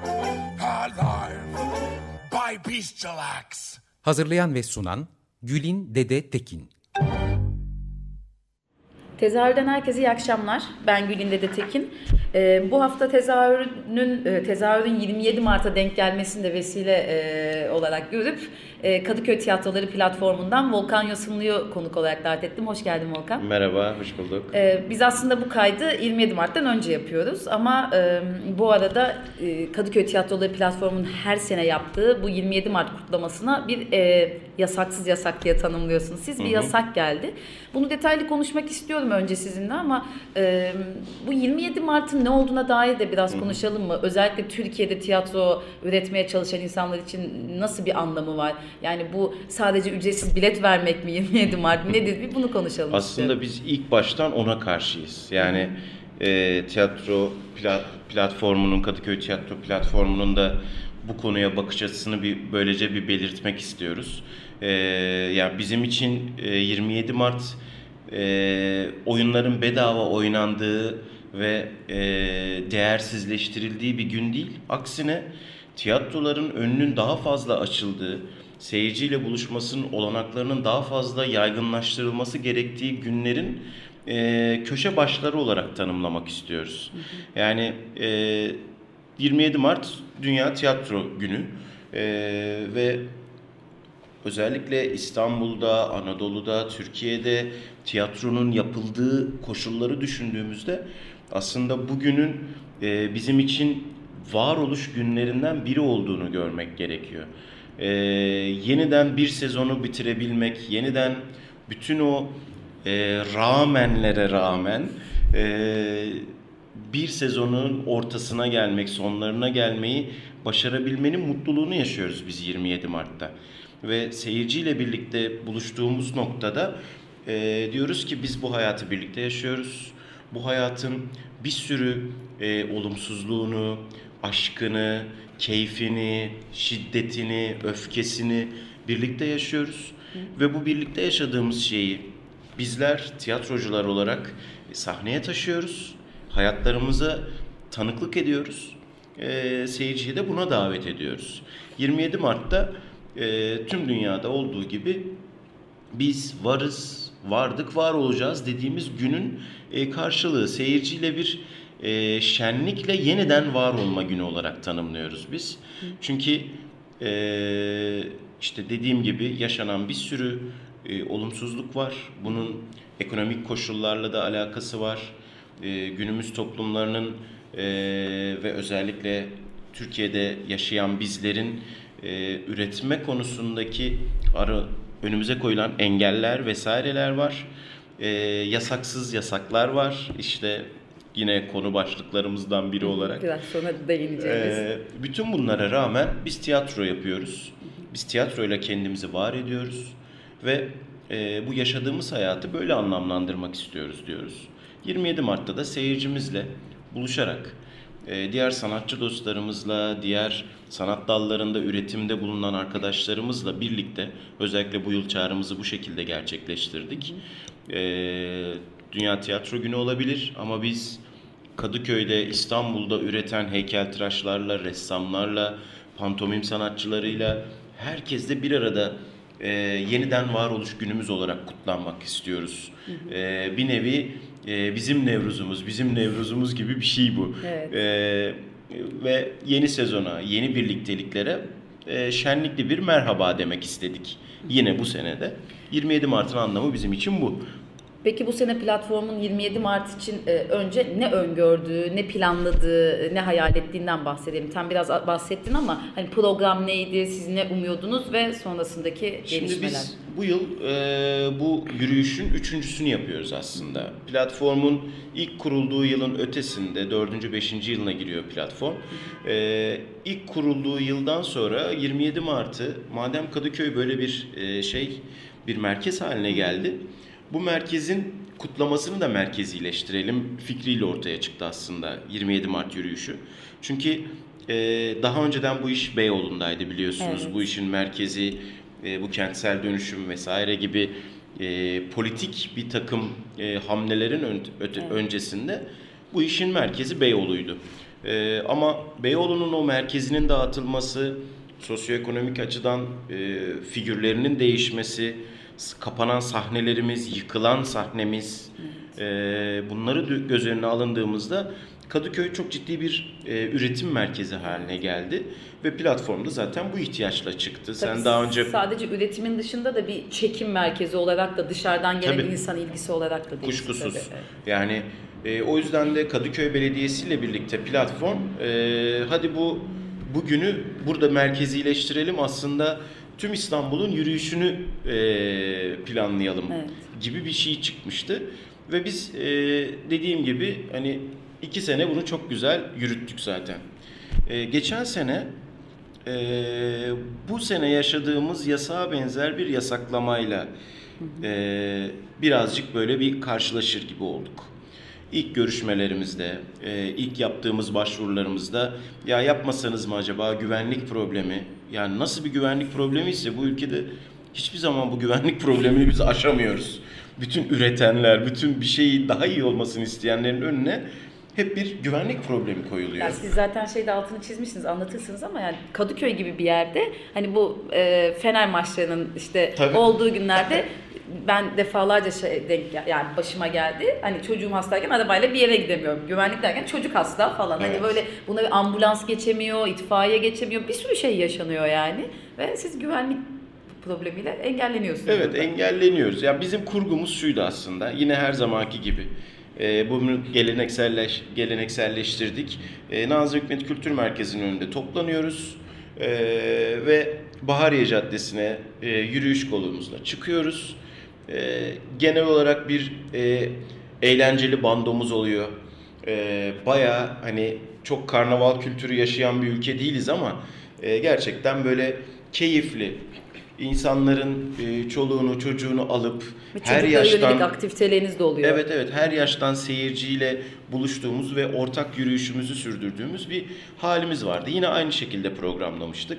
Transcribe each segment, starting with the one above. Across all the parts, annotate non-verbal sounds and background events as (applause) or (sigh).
By. Hazırlayan ve sunan Gülin Dede Tekin Tezahürden herkese iyi akşamlar. Ben Gülin Dede Tekin. E, bu hafta tezahürün e, tezahürün 27 Mart'a denk gelmesini de vesile e, olarak görüp e, Kadıköy Tiyatroları platformundan Volkan Yosunlu'yu konuk olarak davet ettim. Hoş geldin Volkan. Merhaba, hoş bulduk. E, biz aslında bu kaydı 27 Mart'tan önce yapıyoruz ama e, bu arada e, Kadıköy Tiyatroları platformunun her sene yaptığı bu 27 Mart kutlamasına bir e, yasaksız yasak diye tanımlıyorsunuz. Siz bir Hı-hı. yasak geldi. Bunu detaylı konuşmak istiyorum önce sizinle ama e, bu 27 Mart'ın ne olduğuna dair de biraz konuşalım mı? Özellikle Türkiye'de tiyatro üretmeye çalışan insanlar için nasıl bir anlamı var? Yani bu sadece ücretsiz bilet vermek mi 27 Mart nedir? Bir bunu konuşalım. Aslında istiyorum. biz ilk baştan ona karşıyız. Yani e, tiyatro plat, platformunun Kadıköy Tiyatro platformunun da bu konuya bakış açısını bir böylece bir belirtmek istiyoruz. E, yani bizim için e, 27 Mart e, oyunların bedava oynandığı ve e, değersizleştirildiği bir gün değil. Aksine tiyatroların önünün daha fazla açıldığı, seyirciyle buluşmasının olanaklarının daha fazla yaygınlaştırılması gerektiği günlerin e, köşe başları olarak tanımlamak istiyoruz. Yani e, 27 Mart Dünya Tiyatro Günü e, ve özellikle İstanbul'da, Anadolu'da, Türkiye'de tiyatronun yapıldığı koşulları düşündüğümüzde aslında bugünün e, bizim için varoluş günlerinden biri olduğunu görmek gerekiyor e, yeniden bir sezonu bitirebilmek, yeniden bütün o e, rağmenlere rağmen e, bir sezonun ortasına gelmek, sonlarına gelmeyi başarabilmenin mutluluğunu yaşıyoruz biz 27 Mart'ta. Ve seyirciyle birlikte buluştuğumuz noktada e, diyoruz ki biz bu hayatı birlikte yaşıyoruz. Bu hayatın bir sürü e, olumsuzluğunu, aşkını, keyfini, şiddetini, öfkesini birlikte yaşıyoruz. Hı. Ve bu birlikte yaşadığımız şeyi bizler tiyatrocular olarak sahneye taşıyoruz. Hayatlarımıza tanıklık ediyoruz. E, seyirciyi de buna davet ediyoruz. 27 Mart'ta e, tüm dünyada olduğu gibi biz varız, vardık, var olacağız dediğimiz günün e, karşılığı seyirciyle bir e, şenlikle yeniden var olma günü olarak tanımlıyoruz biz. Çünkü e, işte dediğim gibi yaşanan bir sürü e, olumsuzluk var. Bunun ekonomik koşullarla da alakası var. E, günümüz toplumlarının e, ve özellikle Türkiye'de yaşayan bizlerin e, üretme konusundaki ara, önümüze koyulan engeller vesaireler var. E, yasaksız yasaklar var. İşte yine konu başlıklarımızdan biri olarak. Biraz sonra değineceğiz. Ee, bütün bunlara rağmen biz tiyatro yapıyoruz. Biz tiyatroyla kendimizi var ediyoruz ve e, bu yaşadığımız hayatı böyle anlamlandırmak istiyoruz diyoruz. 27 Mart'ta da seyircimizle buluşarak e, diğer sanatçı dostlarımızla, diğer sanat dallarında üretimde bulunan arkadaşlarımızla birlikte özellikle bu yıl çağrımızı bu şekilde gerçekleştirdik. E, Dünya Tiyatro Günü olabilir ama biz Kadıköy'de, İstanbul'da üreten heykeltıraşlarla, ressamlarla, pantomim sanatçılarıyla herkesle bir arada e, yeniden varoluş günümüz olarak kutlanmak istiyoruz. E, bir nevi e, bizim Nevruzumuz, bizim Nevruzumuz gibi bir şey bu. Evet. E, ve yeni sezona, yeni birlikteliklere e, şenlikli bir merhaba demek istedik. Yine bu senede. 27 Mart'ın anlamı bizim için bu. Peki bu sene platformun 27 Mart için e, önce ne öngördüğü, ne planladığı, ne hayal ettiğinden bahsedelim. Tam biraz bahsettin ama hani program neydi, siz ne umuyordunuz ve sonrasındaki Şimdi gelişmeler. biz bu yıl e, bu yürüyüşün üçüncüsünü yapıyoruz aslında. Platformun ilk kurulduğu yılın ötesinde, dördüncü, beşinci yılına giriyor platform. E, ilk kurulduğu yıldan sonra 27 Mart'ı, madem Kadıköy böyle bir e, şey, bir merkez haline geldi, bu merkezin kutlamasını da merkezileştirelim fikriyle ortaya çıktı aslında 27 Mart yürüyüşü. Çünkü e, daha önceden bu iş Beyoğlu'ndaydı biliyorsunuz. Evet. Bu işin merkezi, e, bu kentsel dönüşüm vesaire gibi e, politik bir takım e, hamlelerin ön- öte- öncesinde bu işin merkezi Beyoğlu'ydu. E, ama Beyoğlu'nun o merkezinin dağıtılması, sosyoekonomik açıdan e, figürlerinin değişmesi, kapanan sahnelerimiz, yıkılan sahnemiz, e, bunları göz önüne alındığımızda Kadıköy çok ciddi bir e, üretim merkezi haline geldi ve platformda zaten bu ihtiyaçla çıktı. Sen Tabii daha önce sadece üretimin dışında da bir çekim merkezi olarak da dışarıdan gelen Tabii. insan ilgisi olarak da değişti Kuşkusuz. tabii, evet. Yani e, o yüzden de Kadıköy Belediyesi ile birlikte platform e, hadi bu bugünü burada merkezileştirelim aslında tüm İstanbul'un yürüyüşünü e, planlayalım Evet. gibi bir şey çıkmıştı ve biz e, dediğim gibi hani iki sene bunu çok güzel yürüttük zaten. E, geçen sene e, bu sene yaşadığımız yasağa benzer bir yasaklamayla e, birazcık böyle bir karşılaşır gibi olduk. İlk görüşmelerimizde, e, ilk yaptığımız başvurularımızda ya yapmasanız mı acaba güvenlik problemi? Yani nasıl bir güvenlik problemi ise bu ülkede hiçbir zaman bu güvenlik (laughs) problemini biz aşamıyoruz. Bütün üretenler, bütün bir şeyi daha iyi olmasını isteyenlerin önüne hep bir güvenlik problemi koyuluyor. Yani siz zaten şeyde altını çizmişsiniz anlatırsınız ama yani Kadıköy gibi bir yerde hani bu e, Fener maçlarının işte Tabii. olduğu günlerde (laughs) ben defalarca şey denk gel- yani başıma geldi. Hani çocuğum hastayken arabayla bir yere gidemiyorum. Güvenlik derken çocuk hasta falan. Evet. Hani böyle buna bir ambulans geçemiyor, itfaiye geçemiyor. Bir sürü şey yaşanıyor yani. Ve siz güvenlik problemiyle engelleniyorsunuz. Evet burada. engelleniyoruz. Ya bizim kurgumuz şuydu aslında. Yine her zamanki gibi. Ee, bunu gelenekselleş, gelenekselleştirdik. Ee, Nazım Hikmet Kültür Merkezi'nin önünde toplanıyoruz. Ee, ve Bahariye Caddesi'ne e, yürüyüş kolumuzla çıkıyoruz. Ee, genel olarak bir e, eğlenceli bandomuz oluyor. Ee, Baya hani çok karnaval kültürü yaşayan bir ülke değiliz ama e, gerçekten böyle keyifli, insanların e, çoluğunu çocuğunu alıp Ve her yaştan aktiviteleriniz de oluyor. Evet evet her yaştan seyirciyle buluştuğumuz ve ortak yürüyüşümüzü sürdürdüğümüz bir halimiz vardı. Yine aynı şekilde programlamıştık.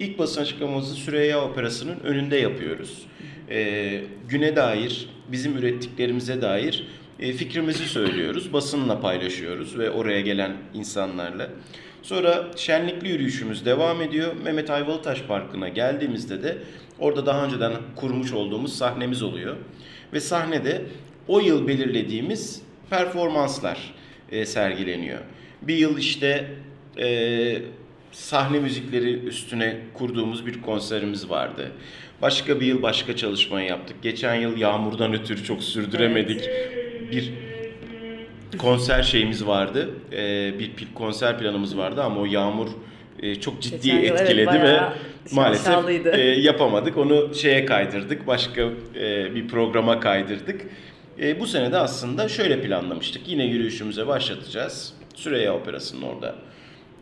İlk basın açıklamamızı Süreyya Operası'nın önünde yapıyoruz. Ee, güne dair, bizim ürettiklerimize dair e, fikrimizi söylüyoruz. Basınla paylaşıyoruz ve oraya gelen insanlarla. Sonra şenlikli yürüyüşümüz devam ediyor. Mehmet Ayvalıtaş Parkı'na geldiğimizde de orada daha önceden kurmuş olduğumuz sahnemiz oluyor. Ve sahnede o yıl belirlediğimiz performanslar e, sergileniyor. Bir yıl işte e, sahne müzikleri üstüne kurduğumuz bir konserimiz vardı. Başka bir yıl başka çalışmayı yaptık. Geçen yıl yağmurdan ötürü çok sürdüremedik. Bir konser şeyimiz vardı. Ee, bir konser planımız vardı ama o yağmur e, çok ciddi Geçen yıl evet, etkiledi ve bayağı maalesef e, yapamadık. Onu şeye kaydırdık. Başka e, bir programa kaydırdık. E, bu sene de aslında şöyle planlamıştık. Yine yürüyüşümüze başlatacağız. Süreyya Operası'nın orada.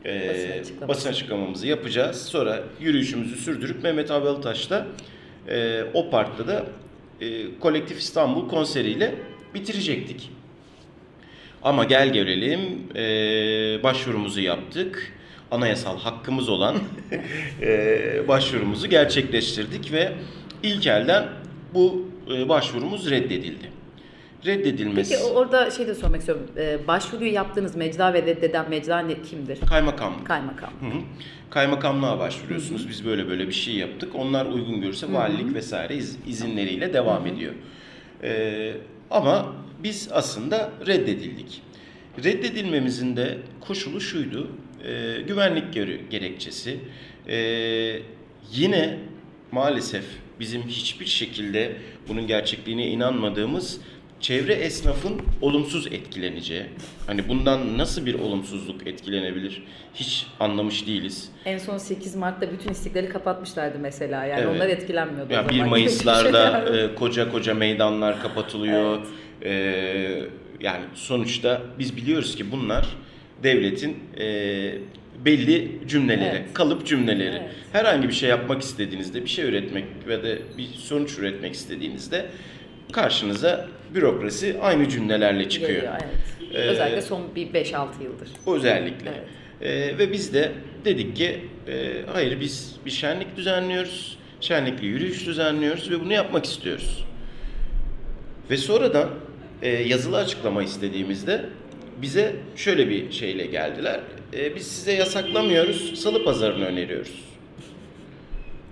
E, Basın açıklaması. basın açıklamamızı yapacağız. Sonra yürüyüşümüzü sürdürüp Mehmet Avalıtaş'ta e, o parkta da e, Kolektif İstanbul konseriyle bitirecektik. Ama gel gelelim e, başvurumuzu yaptık. Anayasal hakkımız olan (laughs) e, başvurumuzu gerçekleştirdik ve ilk elden bu e, başvurumuz reddedildi. Reddedilmesi Peki orada şey de sormak istiyorum. Ee, başvuruyu yaptığınız mecra ve reddeden mecra ne, kimdir? kaymakamlık. Kaymakam. Hı hı. Kaymakamlığa başvuruyorsunuz. Biz böyle böyle bir şey yaptık. Onlar uygun görürse valilik vesaire iz- izinleriyle devam ediyor. Ee, ama biz aslında reddedildik. Reddedilmemizin de koşulu şuydu. e, güvenlik gere- gerekçesi. E, yine maalesef bizim hiçbir şekilde bunun gerçekliğine inanmadığımız çevre esnafın olumsuz etkileneceği. Hani bundan nasıl bir olumsuzluk etkilenebilir hiç anlamış değiliz. En son 8 Mart'ta bütün istiklali kapatmışlardı mesela. Yani Evet. onlar etkilenmiyordu. Ya o 1 zaman. Mayıs'larda e, koca koca meydanlar kapatılıyor. E, yani sonuçta biz biliyoruz ki bunlar devletin e, belli cümleleri, Evet. kalıp cümleleri. Evet. Herhangi bir şey yapmak istediğinizde, bir şey üretmek ve de bir sonuç üretmek istediğinizde karşınıza bürokrasi aynı cümlelerle çıkıyor. Geliyor, evet. Ee, Özellikle son bir 5-6 yıldır. Özellikle. Evet. Ee, ve biz de dedik ki e, hayır biz bir şenlik düzenliyoruz. Şenlikli yürüyüş düzenliyoruz ve bunu yapmak istiyoruz. Ve sonradan e, yazılı açıklama istediğimizde bize şöyle bir şeyle geldiler. E, biz size yasaklamıyoruz, salı pazarını öneriyoruz.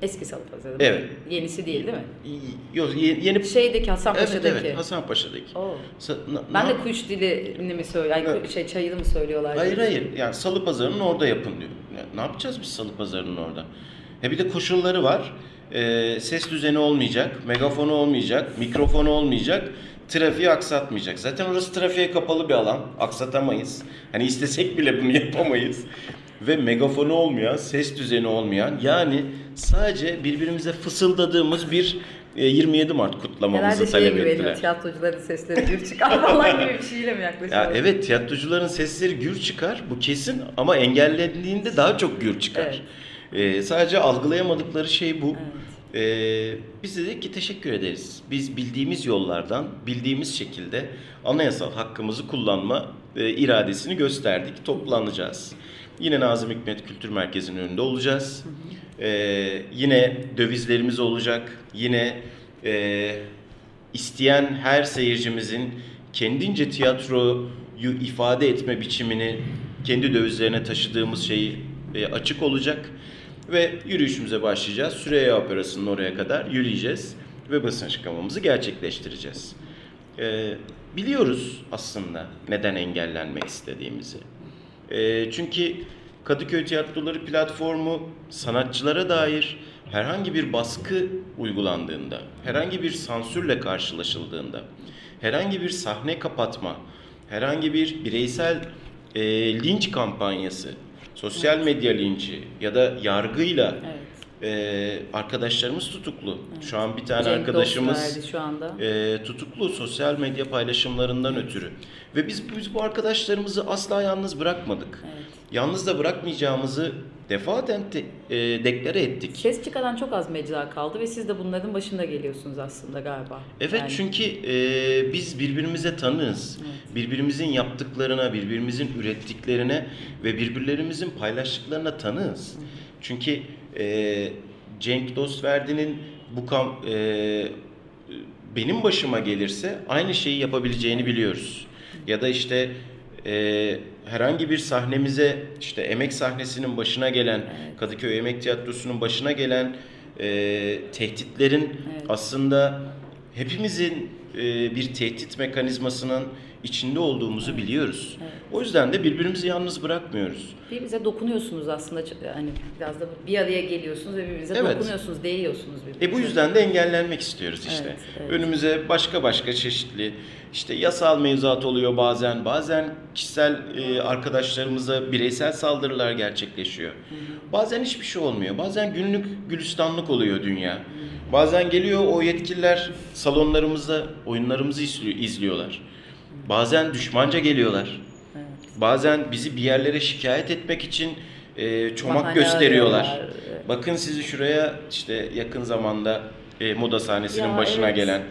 Eski Salı Pazarı. Evet. Yenisi değil değil mi? Yok yeni, yeni Şeydeki evet, Hasanpaşa'daki. evet Hasanpaşa'daki. Oo. Sa- na- Ben de kuş dilini mi söylüyor? Yani Evet. şey çayını mı söylüyorlar? Hayır diye. hayır. Yani salı pazarının orada yapın diyor. Ya, ne yapacağız biz salı pazarının orada? He bir de koşulları var. Ee, ses düzeni olmayacak, megafonu olmayacak, mikrofonu olmayacak, trafiği aksatmayacak. Zaten orası trafiğe kapalı bir alan. Aksatamayız. Hani istesek bile bunu (laughs) yapamayız. Ve megafonu olmayan, ses düzeni olmayan yani sadece birbirimize fısıldadığımız bir e, 27 Mart kutlamamızı Herhalde talep güveniyor. ettiler. Tiyatrocuların sesleri gür çıkar (laughs) falan gibi bir şeyle mi yaklaşıyor? Ya evet tiyatrocuların sesleri gür çıkar bu kesin ama engellendiğinde daha çok gür çıkar. Ee, sadece algılayamadıkları şey bu. Ee, biz de dedik ki teşekkür ederiz. Biz bildiğimiz yollardan, bildiğimiz şekilde anayasal hakkımızı kullanma e, iradesini gösterdik. Toplanacağız. Yine Nazım Hikmet Kültür Merkezi'nin önünde olacağız. Ee, yine dövizlerimiz olacak. Yine e, isteyen her seyircimizin kendince tiyatroyu ifade etme biçimini kendi dövizlerine taşıdığımız şeyi e, açık olacak ve yürüyüşümüze başlayacağız. Süreyya Operası'nın oraya kadar yürüyeceğiz ve basın açıklamamızı gerçekleştireceğiz. E, biliyoruz aslında neden engellenmek istediğimizi. E, çünkü Kadıköy Tiyatroları platformu sanatçılara dair herhangi bir baskı uygulandığında, herhangi bir sansürle karşılaşıldığında, herhangi bir sahne kapatma, herhangi bir bireysel e, linç kampanyası, sosyal medya linci ya da yargıyla Evet. E, arkadaşlarımız tutuklu. Şu an bir tane Cenk arkadaşımız şu anda. e, tutuklu sosyal medya paylaşımlarından ötürü. Ve biz, biz bu arkadaşlarımızı asla yalnız bırakmadık. Evet. Yalnız da bırakmayacağımızı defaten te, e, deklare ettik. Ses çıkaran çok az mecra kaldı ve siz de bunların başında geliyorsunuz aslında galiba. Evet Yani çünkü e, biz birbirimize tanığız. Birbirimizin yaptıklarına, birbirimizin ürettiklerine ve birbirlerimizin paylaştıklarına tanığız. Çünkü e, Cenk Dostverdi'nin bu kam e, benim başıma gelirse aynı şeyi yapabileceğini biliyoruz. Ya da işte e, herhangi bir sahnemize işte emek sahnesinin başına gelen Kadıköy Emek Tiyatrosu'nun başına gelen e, tehditlerin Evet. aslında hepimizin e, bir tehdit mekanizmasının içinde olduğumuzu biliyoruz. O yüzden de birbirimizi yalnız bırakmıyoruz. Birbirinize dokunuyorsunuz aslında. Hani biraz da bir araya geliyorsunuz ve birbirinize Evet. dokunuyorsunuz, değiyorsunuz birbirinize. E bu yüzden de engellenmek istiyoruz işte. Evet, evet. Önümüze başka başka çeşitli işte yasal mevzuat oluyor bazen. Bazen kişisel e, arkadaşlarımıza bireysel saldırılar gerçekleşiyor. Bazen hiçbir şey olmuyor. Bazen günlük gülistanlık oluyor dünya. Bazen geliyor o yetkililer salonlarımızda oyunlarımızı izliyor- izliyorlar. Bazen düşmanca geliyorlar. Evet. Bazen bizi bir yerlere şikayet etmek için e, çomak Bahane gösteriyorlar. arıyorlar. Bakın sizi şuraya işte yakın zamanda e, moda sahnesinin Ya, başına evet. gelen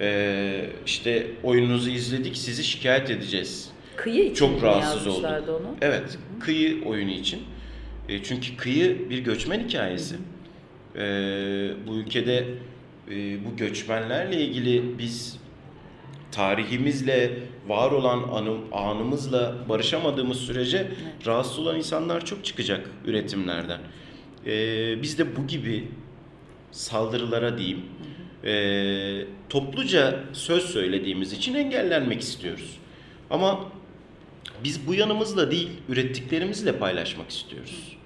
e, işte oyununuzu izledik sizi şikayet edeceğiz. Kıyı için Çok rahatsız yazmışlardı onu? Evet, kıyı oyunu için. E, çünkü kıyı bir göçmen hikayesi. E, bu ülkede e, bu göçmenlerle ilgili biz tarihimizle, var olan anı, anımızla barışamadığımız sürece rahatsız olan insanlar çok çıkacak üretimlerden. E, biz de bu gibi saldırılara diyeyim, e, topluca söz söylediğimiz için engellenmek istiyoruz. Ama biz bu yanımızla değil, ürettiklerimizle paylaşmak istiyoruz.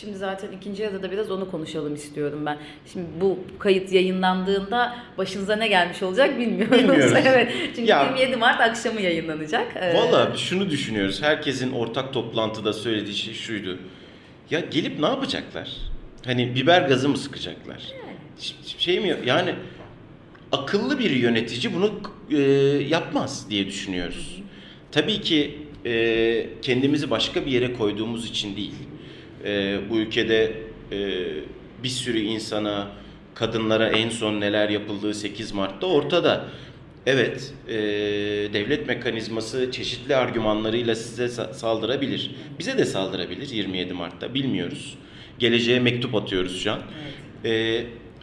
Şimdi zaten ikinci yarıda da biraz onu konuşalım istiyorum ben. Şimdi bu kayıt yayınlandığında başınıza ne gelmiş olacak bilmiyoruz. (laughs) Bilmiyoruz. evet. Çünkü Ya- 27 Mart akşamı yayınlanacak. Ee, Valla şunu düşünüyoruz. Herkesin ortak toplantıda söylediği şey şuydu. Ya gelip ne yapacaklar? Hani biber gazı mı sıkacaklar? Ş- Şey mi yani akıllı bir yönetici bunu e, yapmaz diye düşünüyoruz. Tabii ki e, kendimizi başka bir yere koyduğumuz için değil. E, bu ülkede e, bir sürü insana, kadınlara en son neler yapıldığı 8 Mart'ta ortada. Evet, e, devlet mekanizması çeşitli argümanlarıyla size sa- saldırabilir. Bize de saldırabilir 27 Mart'ta, bilmiyoruz. Geleceğe mektup atıyoruz şu an. E,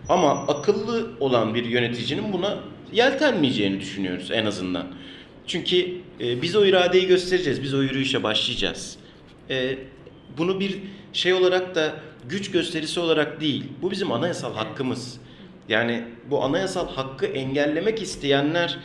ama akıllı olan bir yöneticinin buna yeltenmeyeceğini düşünüyoruz en azından. Çünkü e, biz o iradeyi göstereceğiz, biz o yürüyüşe başlayacağız. E, bunu bir şey olarak da güç gösterisi olarak değil, bu bizim anayasal hakkımız. Yani bu anayasal hakkı engellemek isteyenler,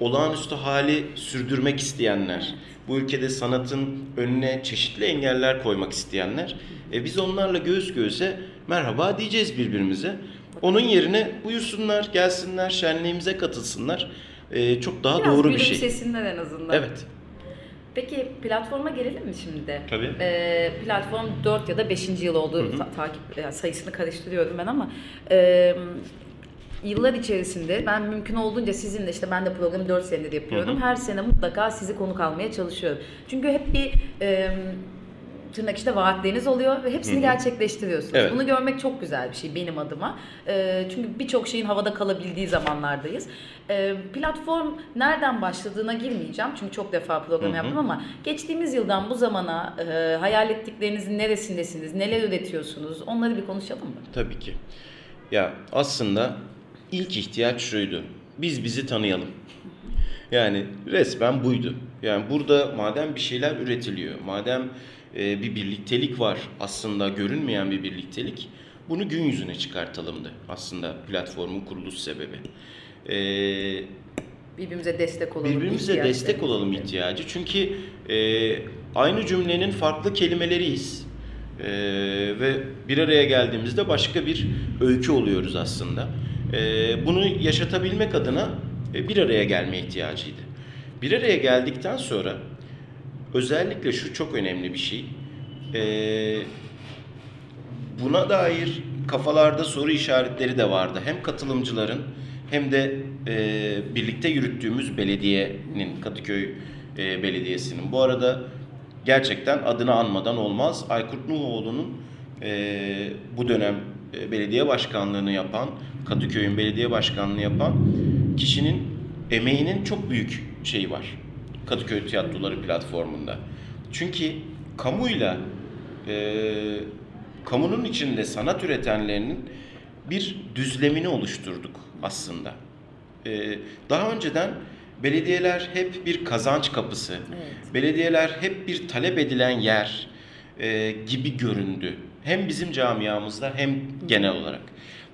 olağanüstü hali sürdürmek isteyenler, bu ülkede sanatın önüne çeşitli engeller koymak isteyenler, e, biz onlarla göğüs göğüse merhaba diyeceğiz birbirimize. Onun yerine buyursunlar, gelsinler, şenliğimize katılsınlar. E, çok daha biraz doğru bir şey. gülümsesinler en azından. Evet. Peki platforma gelelim mi şimdi? Tabii. Ee, platform 4 ya da 5. yıl oldu. Ta- takip yani sayısını karıştırıyorum ben ama e, yıllar içerisinde ben mümkün olduğunca sizinle işte ben de programı 4 senedir yapıyorum. Hı hı. Her sene mutlaka sizi konuk almaya çalışıyorum. Çünkü hep bir e, tırnak işte vaatleriniz oluyor ve hepsini Hı hı. gerçekleştiriyorsunuz. Evet. Bunu görmek çok güzel bir şey benim adıma. E, çünkü birçok şeyin havada kalabildiği zamanlardayız. E, platform nereden başladığına girmeyeceğim. Çünkü çok defa program Hı hı. yaptım ama geçtiğimiz yıldan bu zamana e, hayal ettiklerinizin neresindesiniz, neler üretiyorsunuz onları bir konuşalım mı? Tabii ki. Ya aslında ilk ihtiyaç şuydu. Biz bizi tanıyalım. Yani resmen buydu. Yani burada madem bir şeyler üretiliyor, madem e, bir birliktelik var aslında görünmeyen bir birliktelik, bunu gün yüzüne çıkartalımdı aslında platformun kuruluş sebebi. E, Birbirimize destek olalım. Birbirimize destek olalım ihtiyacı. Çünkü e, aynı cümlenin farklı kelimeleriyiz. E, ve bir araya geldiğimizde başka bir öykü oluyoruz aslında. E, bunu yaşatabilmek adına e, bir araya gelme ihtiyacıydı. Bir araya geldikten sonra özellikle şu çok önemli bir şey. E, buna dair kafalarda soru işaretleri de vardı. Hem katılımcıların hem de e, birlikte yürüttüğümüz belediyenin, Kadıköy e, Belediyesi'nin. Bu arada gerçekten adını anmadan olmaz. Aykurt Nuhoğlu'nun e, bu dönem e, belediye başkanlığını yapan, Kadıköy'ün belediye başkanlığını yapan kişinin emeğinin çok büyük şeyi var. Kadıköy Tiyatroları platformunda. Çünkü kamuyla e, kamunun içinde sanat üretenlerinin bir düzlemini oluşturduk aslında. E, daha önceden belediyeler hep bir kazanç kapısı, Evet. belediyeler hep bir talep edilen yer e, gibi göründü. Hem bizim camiamızda hem genel olarak.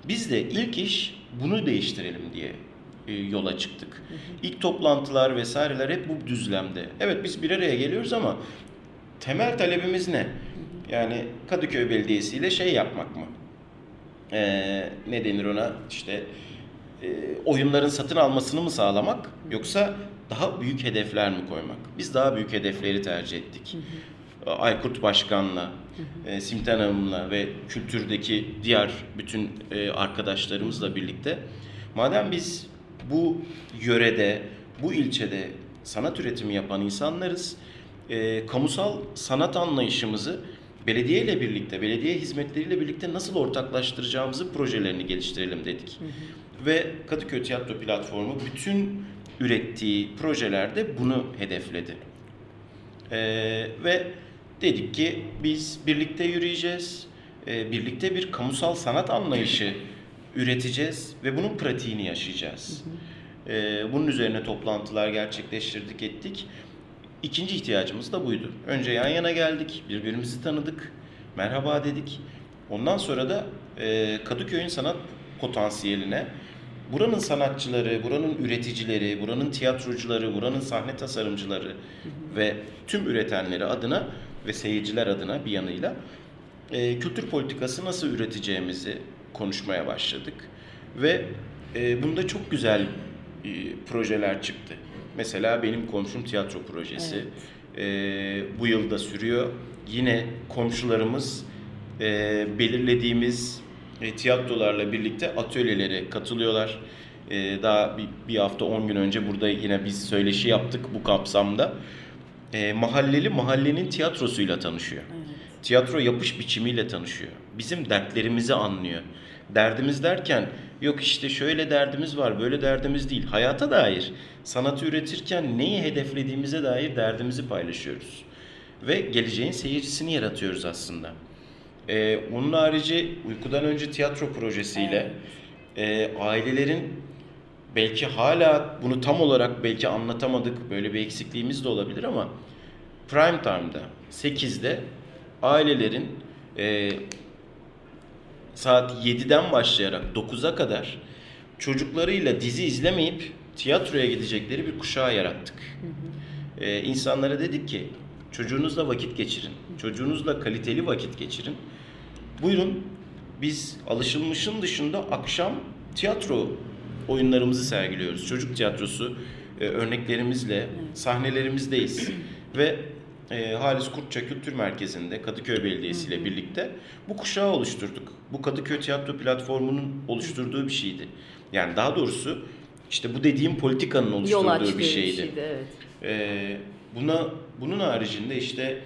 Biz de ilk iş bunu değiştirelim diye yola çıktık. İlk toplantılar vesaireler hep bu düzlemde. Evet biz bir araya geliyoruz ama temel talebimiz ne? Yani Kadıköy Belediyesi ile şey yapmak mı? Ee, ne denir ona? İşte e, oyunların satın almasını mı sağlamak yoksa daha büyük hedefler mi koymak? Biz daha büyük hedefleri tercih ettik. Aykurt Başkan'la, e, Simten Hanım'la ve kültürdeki diğer bütün e, arkadaşlarımızla birlikte madem biz bu yörede, bu ilçede sanat üretimi yapan insanlarız, e, kamusal sanat anlayışımızı belediye ile birlikte, belediye hizmetleriyle birlikte nasıl ortaklaştıracağımızı projelerini geliştirelim dedik. Ve Kadıköy Tiyatro Platformu bütün ürettiği projelerde bunu hedefledi. Ee, ve dedik ki biz birlikte yürüyeceğiz, Ee, birlikte bir kamusal sanat anlayışı üreteceğiz ve bunun pratiğini yaşayacağız. Ee, bunun üzerine toplantılar gerçekleştirdik, ettik. İkinci ihtiyacımız da buydu. Önce yan yana geldik, birbirimizi tanıdık, merhaba dedik. Ondan sonra da e, Kadıköy'ün sanat potansiyeline, buranın sanatçıları, buranın üreticileri, buranın tiyatrocuları, buranın sahne tasarımcıları ve tüm üretenleri adına ve seyirciler adına bir yanıyla e, kültür politikası nasıl üreteceğimizi konuşmaya başladık. Ve e, bunda çok güzel e, projeler çıktı. Mesela benim komşum tiyatro projesi. Evet. E, bu yılda sürüyor. Yine komşularımız e, belirlediğimiz e, tiyatrolarla birlikte atölyelere katılıyorlar. E, daha bir, bir hafta 10 gün önce burada yine biz söyleşi yaptık bu kapsamda. E, mahalleli mahallenin tiyatrosuyla tanışıyor. Tiyatro yapış biçimiyle tanışıyor. Bizim dertlerimizi anlıyor. Derdimiz derken yok işte şöyle derdimiz var, böyle derdimiz değil. Hayata dair, sanatı üretirken neyi hedeflediğimize dair derdimizi paylaşıyoruz. Ve geleceğin seyircisini yaratıyoruz aslında. Ee, onun harici uykudan önce tiyatro projesiyle e, ailelerin belki hala bunu tam olarak belki anlatamadık böyle bir eksikliğimiz de olabilir ama prime time'da 8'de ailelerin e, saat 7'den başlayarak 9'a kadar çocuklarıyla dizi izlemeyip tiyatroya gidecekleri bir kuşağı yarattık. E, insanlara dedik ki çocuğunuzla vakit geçirin, çocuğunuzla kaliteli vakit geçirin. Buyurun biz alışılmışın dışında akşam tiyatro oyunlarımızı sergiliyoruz. Çocuk tiyatrosu e, örneklerimizle sahnelerimizdeyiz. (clears throat) Ve e, Halis Kurtça Kültür Merkezi'nde Kadıköy Belediyesi ile birlikte bu kuşağı oluşturduk. Bu Kadıköy Tiyatro platformunun oluşturduğu bir şeydi. Yani daha doğrusu işte bu dediğim politikanın oluşturduğu bir bir şeydi. şeydi. Evet. Ee, buna bunun haricinde işte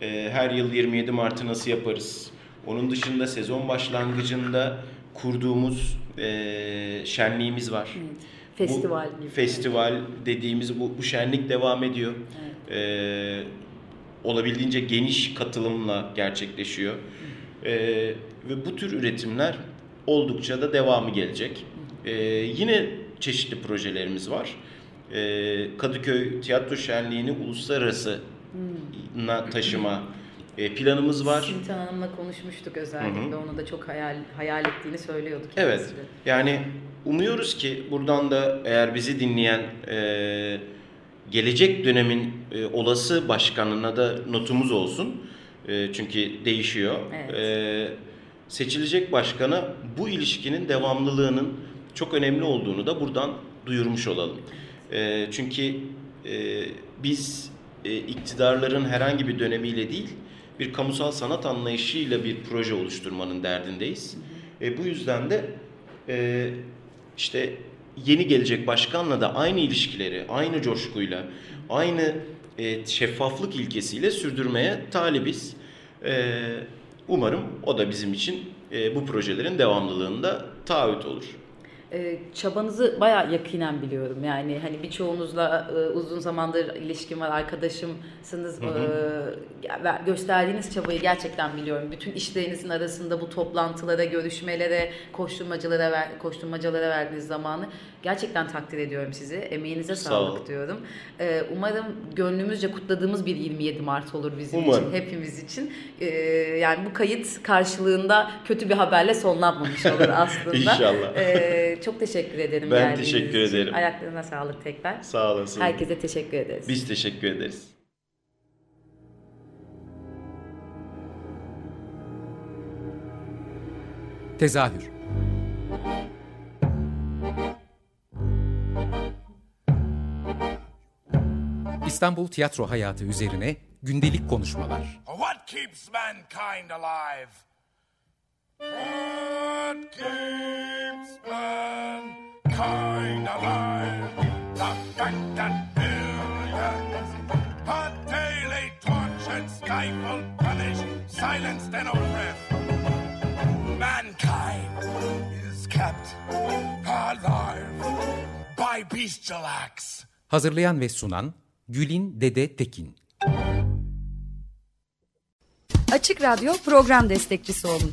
e, her yıl 27 Mart'ı nasıl yaparız? Onun dışında sezon başlangıcında kurduğumuz e, şenliğimiz var. Festival Bu, gibi. festival dediğimiz bu, bu şenlik devam ediyor. Ee, olabildiğince geniş katılımla gerçekleşiyor. Ee, ve bu tür üretimler oldukça da devamı gelecek. Ee, yine çeşitli projelerimiz var. Ee, Kadıköy Tiyatro Şenliği'ni uluslararası na taşıma e, planımız var. Sintan Hanım'la konuşmuştuk özellikle. Onu da çok hayal hayal ettiğini söylüyordu Evet. Yani umuyoruz ki buradan da eğer bizi dinleyen e, gelecek dönemin e, olası başkanına da notumuz olsun. E, çünkü değişiyor. Evet. E, seçilecek başkana bu ilişkinin devamlılığının çok önemli olduğunu da buradan duyurmuş olalım. E, çünkü e, biz e, iktidarların herhangi bir dönemiyle değil, bir kamusal sanat anlayışıyla bir proje oluşturmanın derdindeyiz. E, bu yüzden de e, işte yeni gelecek başkanla da aynı ilişkileri, aynı coşkuyla, aynı e, şeffaflık ilkesiyle sürdürmeye talibiz. E, umarım o da bizim için e, bu projelerin devamlılığında taahhüt olur. Ee, çabanızı bayağı yakinen biliyorum. Yani hani birçoğunuzla e, uzun zamandır ilişkim var, arkadaşımsınız. Ee, ya- gösterdiğiniz çabayı gerçekten biliyorum. Bütün işlerinizin arasında bu toplantılara, görüşmelere, koşturmacalara ver, koşturmacalara verdiğiniz zamanı gerçekten takdir ediyorum sizi. Emeğinize Sağ sağlık olun. diyorum. Umarım gönlümüzce kutladığımız bir 27 Mart olur bizim Umarım. için, hepimiz için. Yani bu kayıt karşılığında kötü bir haberle sonlanmamış olur (laughs) aslında. İnşallah. Çok teşekkür ederim. Ben geldiğiniz teşekkür için. ederim. Ayaklarına sağlık tekrar. Sağ olasın. Herkese teşekkür ederiz. Biz teşekkür ederiz. Tezahür İstanbul tiyatro hayatı üzerine gündelik konuşmalar. What keeps mankind alive? Hazırlayan ve sunan Gülin Dede Tekin. Açık Radyo program destekçisi olun.